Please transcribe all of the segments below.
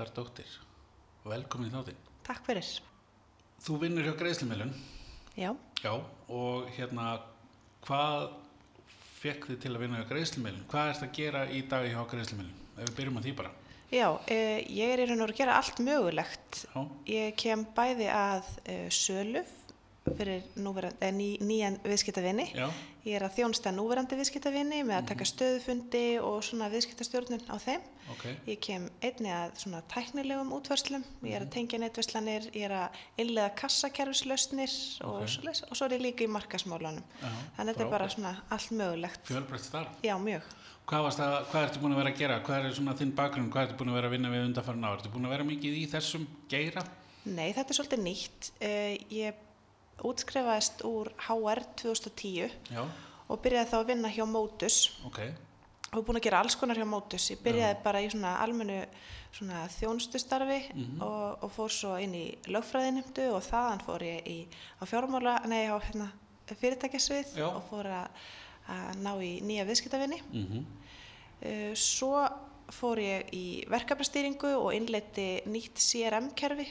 Hildardóttir. Velkomin í þáttinn. Takk fyrir. Þú vinnur hjá greiðslumilun. Já, Já, og hérna, hvað fekk þið til að vinna hjá greiðslumilun? Hvað ert að gera í dag hjá greiðslumilun? Ef við byrjum á því bara. já uh, ég er í raun og að gera allt mögulegt. Já, Ég kem bæði að uh, sölu fyrir núverandi, eh, ný, nýjan viðskiptavinni. Ég er að þjónsta núverandi viðskiptavinni með að taka stöðufundi og svona viðskiptastjórnun á þeim. ok, Ég kem einni að svona tæknilegum útverslum, ég er að tengja netverslanir, ég er að innlega kassakerfislausnir og, Ok. svoleiðis. og svo er ég líka í markasmálunum. já. Þannig að þetta er bara svona allt mögulegt. Fjölbreytt starf. Já, mjög. Hvað, varst að, hvað ertu búin að vera að gera? Hvað er svona þinn bakgrunn? Hvað ertu búin að vera að vinna við undanfarn á? Ertu búin að vera mikið í þessum geira? Nei, þetta er svolítið nýtt. Uh, ég útskrifaðist úr HR 2010 Já, og byrjaði þá að vinna hjá Motus ok, og búin að gera alls konar hjá Motus. Ég byrjaði bara í svona almennu svona þjónustustarfi Mhm. og, og fór svo inn í lögfræðinemdu og þaðan fór ég í, á fjármála, nei á hérna, fyrirtækjasvið Já. og fór að, að ná í nýja viðskiptavinni. mhm, Uh, svo fór ég í verkefnastýringu og innleiti nýtt CRM-kerfi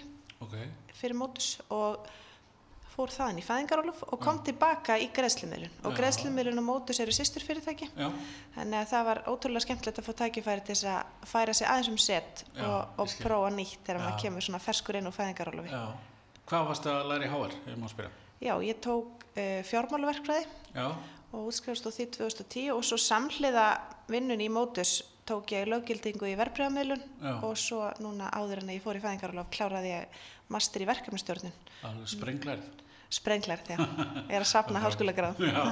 ok, fyrir mótus og fór þaðan í fæðingarólof og kom tilbaka í greiðslumiðlun og Já. greiðslumiðlun og mótus eru sýstur fyrirtæki já, þannig að það var ótrúlega skemmtilegt að fá tækifæri til þess að færa sig aðeins um set Já, og, og ég prófa nýtt þegar maður kemur svona ferskur inn úr fæðingarólofi. já. Hvað varst að læra í HR, spyrja? Já, ég tók uh, fjármálaverkfræði Já, og útskrifast á því 2010 og svo samhliða vinnun í mótus tók ég löggildingu í verbreyðamiðlun Já. og svo núna áður en ég fór í fæðingarólof kláraði ég master í verkefnastjórnun alveg Sprenglar, já. Ég er að sapna háskólagráð. Já,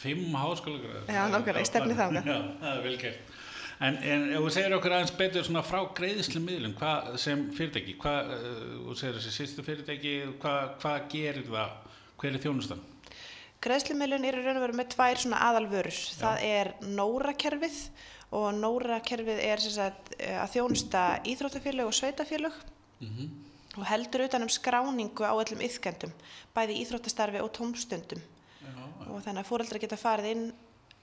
fimm háskólagröður. Já, nákvæmlega, ég stefni þangað. Já, það er vel gert. En, en ef þú segir okkur aðeins betur svona frá greiðislu miðlum, hvað sem fyrirtæki, hvað, uh, þú segir þessi sýstu fyrirtæki, hvað, hvað gerir það, hver er þjónustan? Greiðslumilun er í raun og veru með tvær svona aðalvörur. Það er Nóra-kerfið og Nóra-kerfið er sagt, eh, að þjónusta íþróttafélög og sveitafélög Mm og heldur utan um skráningu á öllum yðkendum, bæði íþróttastarfi og tómstundum. Já, Og þannig að fóreldrar geta farið inn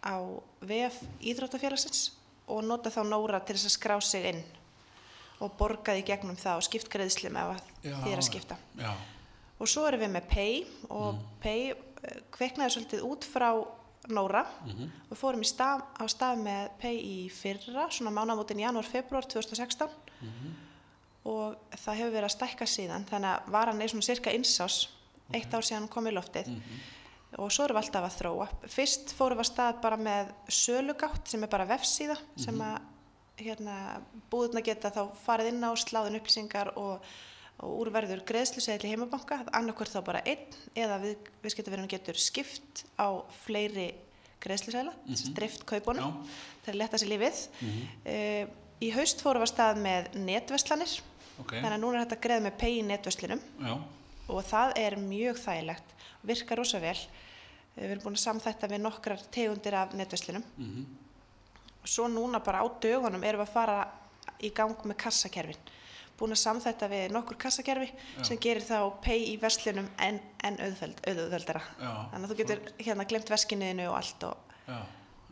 á VF íþróttafélagsins og nota þá Nóra til þess að skrá sig inn og borgaði gegnum það og skipt greiðslum ef að þið er að skipta. já, Og svo erum við með Pay og Pay eh, kveiknaði svolítið út frá Nóra. mhm, Við fórum í stað, á stað með Pay í fyrra, svona mánamótin janúar, februar 2016 og það hefur verið að stækka síðan þannig að varan er svona cirka insás eitt ár síðan hún kom í loftið og svo erum við alltaf að þróa. Fyrst fórum við að stað bara með sölugátt sem er bara vefsíða sem að hérna, búðurna geta þá farið inn á sláðin upplýsingar og, og úrverður greiðsluseðli heimabanka, annarkvort þá bara einn eða við, viðskiptaverðinu getur skipt á fleiri greiðsluseðla, mm -hmm. drift kaupunum Já. til að leta sér lífið. Mm í haust fórum við að stað með netverslanir, ok, þannig að núna er þetta greið með pay í netverslinum já, og það er mjög þægilegt, virkar rosa vel. Eh, Við erum búin að samþætta við nokkrar tegundir af netverslinum. mhm, Svo núna bara á dögunum erum við að fara í gang með kassakerfin. Búin að samþætta við nokkur kassakerfi sem gerir þá pay í verslunum en, en. Já, Þannig að þú getur hérna glemt veskinuðinu og allt og, já,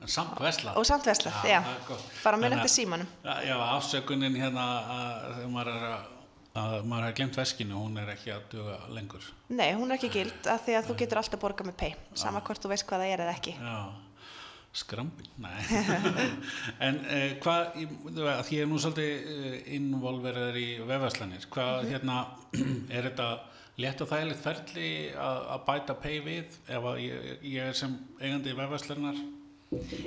en samt vesla. og samt veslað, já. gott. Bara að- eftir símanum. Já, já, afsökunin hérna að þegar maður er að, að maður har glemt veskinu, hún er ekki að duga lengur. Nei, hún er ekki gild af því að þú getur alltaf borgað með pay, sama hvort þú veist hvað það er eða ekki. Já, skrambin, nei. en uh, hvað, því ég er nú svolítið uh, involveraður í vefaslanir, hvað, Mhm. hérna, er þetta létt og þægilegt ferli að, bæta pay við ef að ég, ég er sem eigandi vefaslarnar?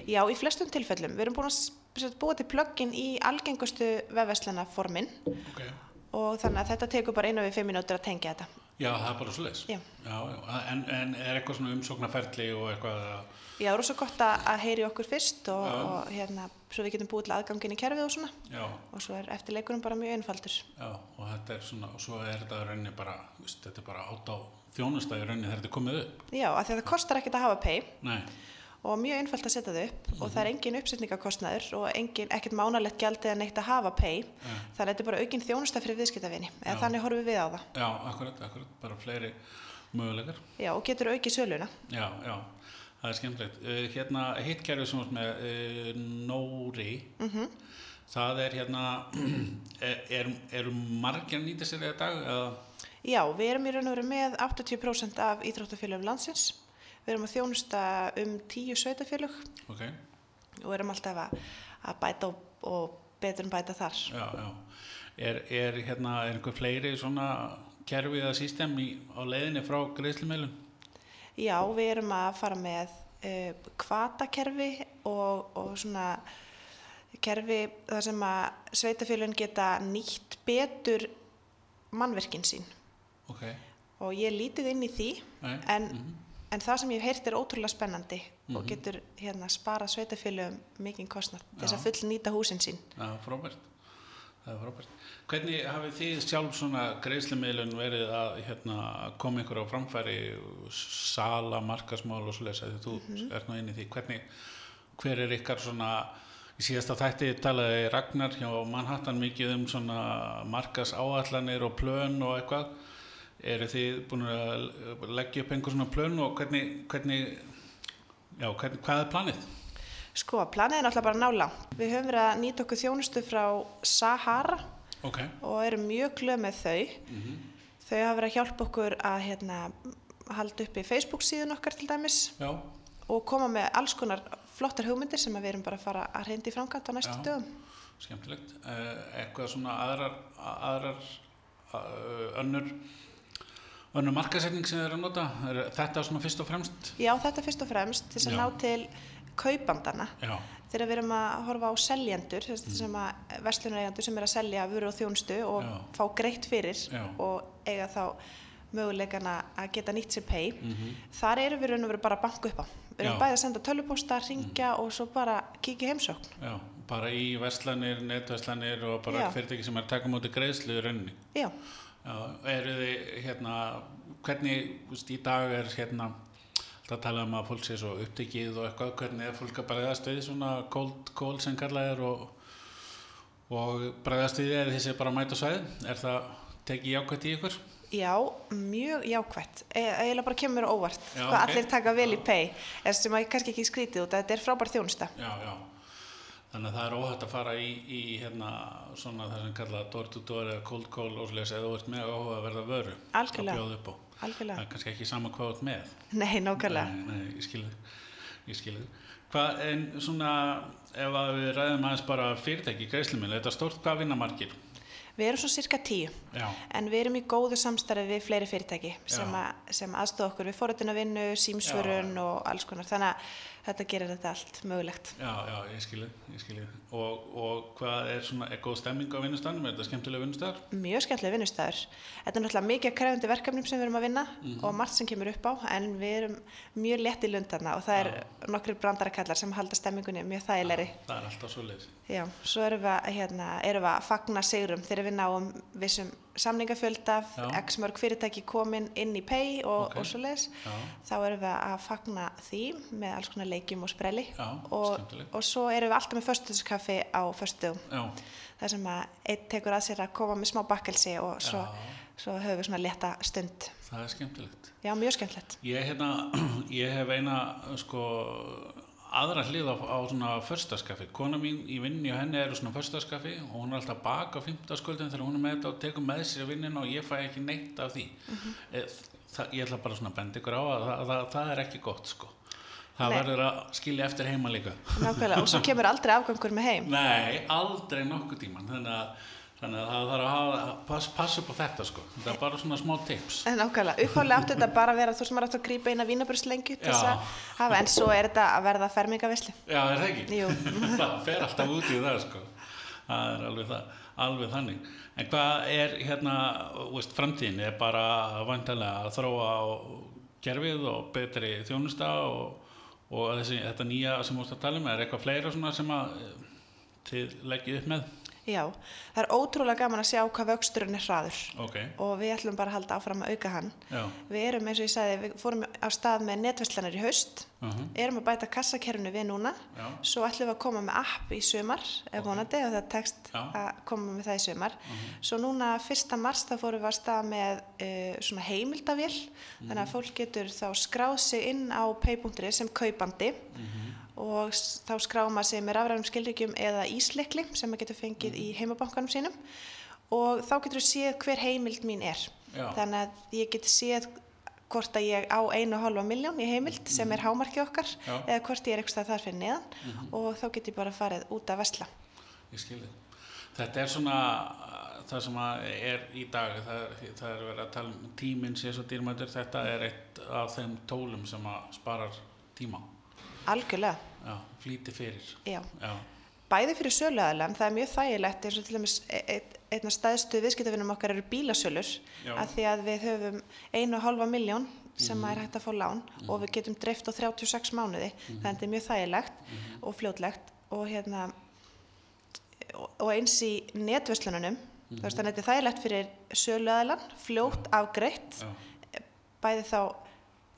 Já, í flestum tilfellum. Við erum búin að búa til plugin í algengustu vefverslana formin Ok. og þannig að þetta tekur bara einu við fimm mínútur að tengja þetta. Já, það er bara svo leis. Já. Já, já, en, en er eitthvað svona umsóknarferli og eitthvað að, Já, rosa gott að, heyri okkur fyrst og, og hérna, svo við getum búið til aðgangin í kerfið og svona já, og svo er eftirleikunum bara mjög einfaldur. já, og þetta er svona, og svo er þetta rauninni bara, veist, þetta er bara át á þjónusta í rauninni þegar þetta er komið upp. Já, af því að það kostar ekkert að hafa pay Nei, og mjög einfalt að setja þau upp og það er engin uppsetningakostnaður og engin, ekkert mánalegt gjald eða neitt að hafa pay þannig að þetta er bara aukin þjónusta fyrir viðskiptavinni eða þannig horfum við á það. já, akkurat, akkurat, bara fleiri möguleikar. Já, og getur aukið söluna. Já, já, það er skemmtilegt. Uh, hérna, hitt kerfið sem varst með uh, Nóri, það er hérna, er, er, eru margir að nýta sér í dag? Eða? Já, við erum í raun og veru með 80% af íþróttafélögum landsins. Við erum að þjónusta um 10 sveitafélög Ok, og erum alltaf að, að bæta og, og betur en bæta þar. já, já. Er, er hérna, er einhver fleiri svona kerfi eða sístem á leiðinni frá greiðslumeilun? Já, við erum að fara með uh, kvatakerfi og, og svona kerfi þar sem að sveitafélögin geta nýtt betur mannverkin sín Ok, og ég lítið inn í því Nei, en, mhm. En það sem ég hef heyrt er ótrúlega spennandi og getur hérna sparað sveitafélögum mikinn kostnað til þess Já. að full nýta húsin sín. er frábært. Er. Hvernig hafið þið sjálf svona greiðslumeilun verið að hérna, koma ykkur á framfæri, sala, markasmál og svo lesa því þú ert nú inn í því. Hvernig, hver er ykkar svona, í síðasta þætti talaði Ragnar hjá Manhattan mikið um svona markas áallanir og plön og eitthvað. Eru þið búin að leggja upp einhver svona plön og hvernig, hvernig, já, hvernig, hvað er planið? Sko, planið er náttúrulega bara ná langt. Við höfum verið að nýta okkur þjónustu frá Sahara Ok, og erum mjög glöð með þau. Mhm. Þau hafa verið að hjálpa okkur að hérna, halda upp í Facebook síðun okkar til dæmis já, og koma með alls konar flottar hugmyndir sem við erum bara að fara að reyndi í framkvæmt á næstu Já. dögum. skemmtilegt. Eh, eitthvað svona aðrar, aðrar önnur, önnur markasetning sem þið eru að nota? Er þetta svona fyrst og fremst? Já, þetta fyrst og fremst til að Já. ná til kaupandana. Já, Þegar við erum að horfa á seljendur, mm. sem að verslunareigandur sem er að selja vöru og þjónustu og fá greitt fyrir og eiga þá möguleikana að geta nýtt sér pay. Mhm. Þar erum við raun og veru bara að banka upp á. Við erum Já. bæði að senda tölvuposta, ringja og svo bara kíkja í heimsókn. já, bara í verslanir, netverslanir og bara fyrirtæki sem er að taka mútið greiðslu í rauninni. Já, eru þið hérna, hvernig, veist, í dag er hérna, það tala um að fólk sé svo upptekið og eitthvað, hvernig er fólk að bregðast við svona cold call sem kallað er og, og bregðast við eða þessi bara mæta svæði, er það tekið jákvæmt í ykkur? já, mjög jákvætt. E eiginlega bara kemur óvart Já, hvað ok. allir taka vel í pay. Eða sem að kannski ekki skrítið út þetta er frábær þjónusta. Já, já. Þannig að það er óhætt að fara í, í hérna, svona það sem kallað door to door eða cold call og sliðis eða þú ert með áhuga að verða vöru Algjörlega. að bjóða upp á. Það Algjörlega. er kannski ekki sama hvað þú ert með. Nei, nákvæmlega. Ég skilði. Ég skilði. En svona, ef við ræðum aðeins bara fyrirtæki, greiðslumil, þetta er stórt, hvað vinna margir? Við erum svo cirka tíu. Já, En við erum í góðu samstarfi við fleiri fyrirtæki sem, Já. að, sem aðstofa okkur við forritinavinnu, símsvörun Já. og alls konar. Þannig að þetta gerir þetta allt mögulegt. já, já, ég skilði, ég skilði. Og, og hvað er svona, er góð stemming á vinnustafnum? Er þetta skemmtilega vinnustafar? Mjög skemmtilega vinnustæður. Þetta er náttúrulega mikið krefandi verkefnum sem við erum að vinna Mhm. og margt sem kemur upp á en við erum mjög létt í lundarna og það er nokkri brandarakallar sem halda stemmingunni mjög þægilegri. Það er alltaf svo leiðis. Já, svo erum við, að, hérna, erum við að fagna sigrum þegar við náum vissum samningafjölda, x mörg fyrirtæki komin inn í pay og, Ok. og svo leiðis. Þá erum við að fagna því með alls konar leikjum og sprelli Já, og, og svo erum við alltaf með föstudagskaffi á föstudum. já, Það sem að einn tekur að sér að koma með smá bakkelsi og svo, svo höfum við svona létta stund. það er skemmtilegt. Já, mjög skemmtilegt. Ég, hérna, ég hef eina sko, aðra hlið á, á svona förstaskaffi. Kona mín í vinni og henni eru svona förstaskaffi og hún er alltaf baka á fimmtasköldin þegar hún er með þetta og tekur með sér vinnina og ég fæ ekki neitt af því. mm það, ég ætla bara svona að benda ykkur á að það, það, það er ekki gott sko. Það Nei. verður að skilja eftir heima líka. Nákvæmlega. Og svo kemur aldrei afgangur með heim. Nei, aldrei nokkuð tíman. Þannig að, þannig að það þarf að hafa, pass, passa upp á þetta sko. Þetta er bara svona smá tips. En Nákvæmlega. Uppháðlega átti þetta bara að vera þú sem er átt að grípa að vínaburslengju en svo er þetta að verða fermingavisli. Já, er það ekki? Það fer alltaf út í það, sko. Það er alveg, það, alveg þannig. En hvað er hérna, veist, framtíðin er bara vantanlega að þróa á gerfið og betri þjónusta og, og þessi, þetta nýja sem þú veist að tala um, er eitthvað fleira sem að eh, þið leggið upp með? Já, það er ótrúlega gaman að sjá hvað vöxturinn er hraður Ok, og við ætlum bara að halda áfram að auka hann. já. Við erum, eins og ég sagði, við fórum á stað með netverslanir í haust, Uh erum að bæta kassakerfinu við núna, Já. svo ætlum við að koma með app í sumar, ef vonandi, og það tekst Já. að koma með það í sumar. Svo núna 1. mars þá fórum við að stað með uh, svona heimildavél, þannig að fólk getur þá skráð sig inn á pay.ri sem kaupandi og þá skráum maður sig með rafrænum skilríkjum eða íslikli sem maður getur fengið í heimabankanum sínum og þá getur þú séð hver heimild mín er. Já. Þannig að ég get séð hvort að ég á einu og halva miljón í heimild sem er hámarkið okkar Já. eða hvort ég er eitthvað þar fyrir neðan og þá get ég bara farið út að vesla. Ég skil þið. Þetta er svona uh, það sem er í dag, það er, það er verið að tala um tíminn sé svo dýrmætur, þetta er eitt af þeim tólum sem sparar tíma. Algjörlega, Já, flýti fyrir. já. Já, Bæði fyrir söluaðalega, það er mjög þægilegt eins og til dæmis e- e- einn af stæðstu viðskiptafinnum okkar eru bílasölur að því að við höfum einu og halva miljón sem er hægt að fá lán og við getum dreift á 36 mánuði. Þannig að þetta er mjög þægilegt og fljótlegt og hérna og, eins í netverslununum veist þannig að þetta er þægilegt fyrir söluaðalan, fljótt afgreitt bæði þá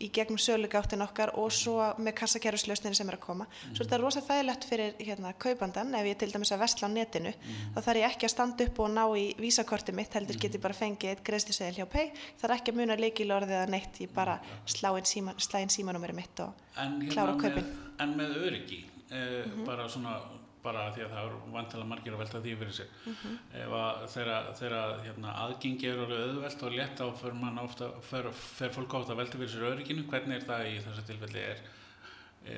í gegnum sölugáttin okkar og svo með kassakerfislausninni sem er að koma. Svo er þetta rosa þægilegt fyrir hérna, kaupandan, ef ég til dæmis að vesla á netinu, þá þarf ég ekki að standa upp og ná í vísakorti mitt, heldur get ég bara fengið eitt greiðslisegil hjá Pay, er ekki að muna leikilorðið eða neitt, ég bara slá inn, síma, slá inn símanúmeri mitt og en, klára með, kaupin. en með öryggi, eh, bara svona, bara því að það eru vantilega margir að velta því fyrir sig. Ef að þeirra, hérna, aðgengi eru alveg auðvelt og létt á fyrir mann ofta, fer, fer fólk ofta að velta fyrir sér örygginu, hvernig er það í þessu tilfelli? Er,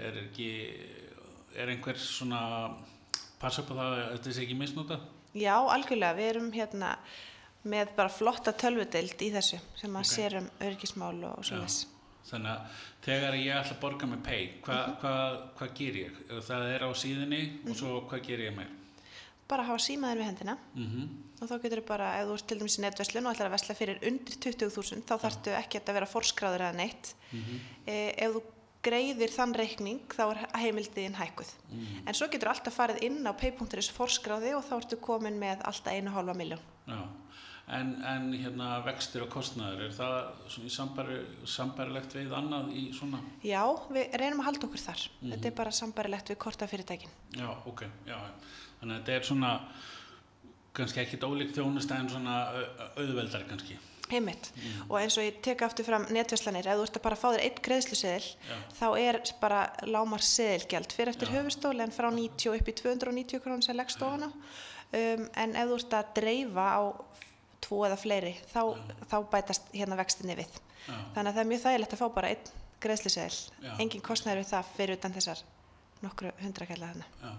er ekki, er einhver svona, passa upp á það að þetta sé ekki misnotað? Já, algjörlega, við erum hérna með bara flotta tölvudeild í þessu sem að Ok. sér um örgismál og svo þess. Þannig að þegar ég ætla að borga með pay, hvað Mhm. hva, hva ger ég? Það er á síðunni og svo hvað ger ég með? Bara hafa símaðin við hendina Mm og þá getur þú bara, ef þú ert til dæmis í netverslun og ætlar að vesla fyrir undir 20.000 þá þarftu ekki að vera forskráður eða neitt Mhm. e, ef þú greiðir þann reikning þá er heimildiðin hækkuð Mhm. en svo getur þú alltaf farið inn á pay.is forskráði og þá ertu komin með alltaf einu og hálfa miljón Já, en, en hérna vextir og kostnaður, er það sambærilegt við annað í svona? Já, við reynum að halda okkur þar Mhm. þetta er bara sambarilegt við kortafyrirtækin Já, ok, já, þannig að þetta er svona kannski ekkit ólík þjónusta en svona au- au- auðveldar kannski. heimitt Mhm. og eins og ég tek aftur fram netverslanir, ef þú ert að bara fá þér einn greiðsluseðil Já. þá er bara lámar seðilgjald fyrir eftir höfustóli en frá 90 upp í 290 krónum sem leggst ofan á um, en ef þú ert að dreifa á tvo eða fleiri þá, þá bætast hérna vextinni við þannig að það er mjög þægilegt að fá bara einn greiðsluseðil Já. engin kostnæður við það fyrir utan þessar nokkru hundrakalla þarna Já.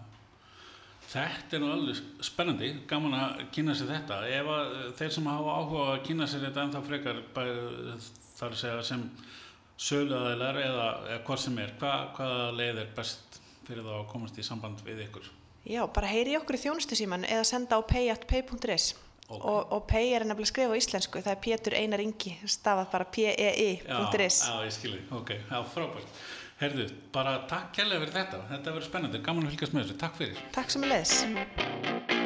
Þetta er nú alveg spennandi, gaman að kynna sér þetta. Ef að eh, þeir sem hafa áhuga að kynna sér þetta ennþá frekar bæ- þar segja sem söluaðilar eða, eða hvort sem er, hva, hvaða leið er best fyrir þá að komast í samband við ykkur? Já, bara heyri okkur í þjónustu síman eða senda á pay.pay.is Ok. og, og pay er nefnilega skrifa á íslensku það er Pétur Einar Ingi, stafað bara p-e-i.is Já, já, ég skilji, ok, já, frábært. Herðu, bara takk kærlega fyrir þetta, þetta verður spennandi, gaman að fylgjast með þessu, takk fyrir. Takk sem er leiðis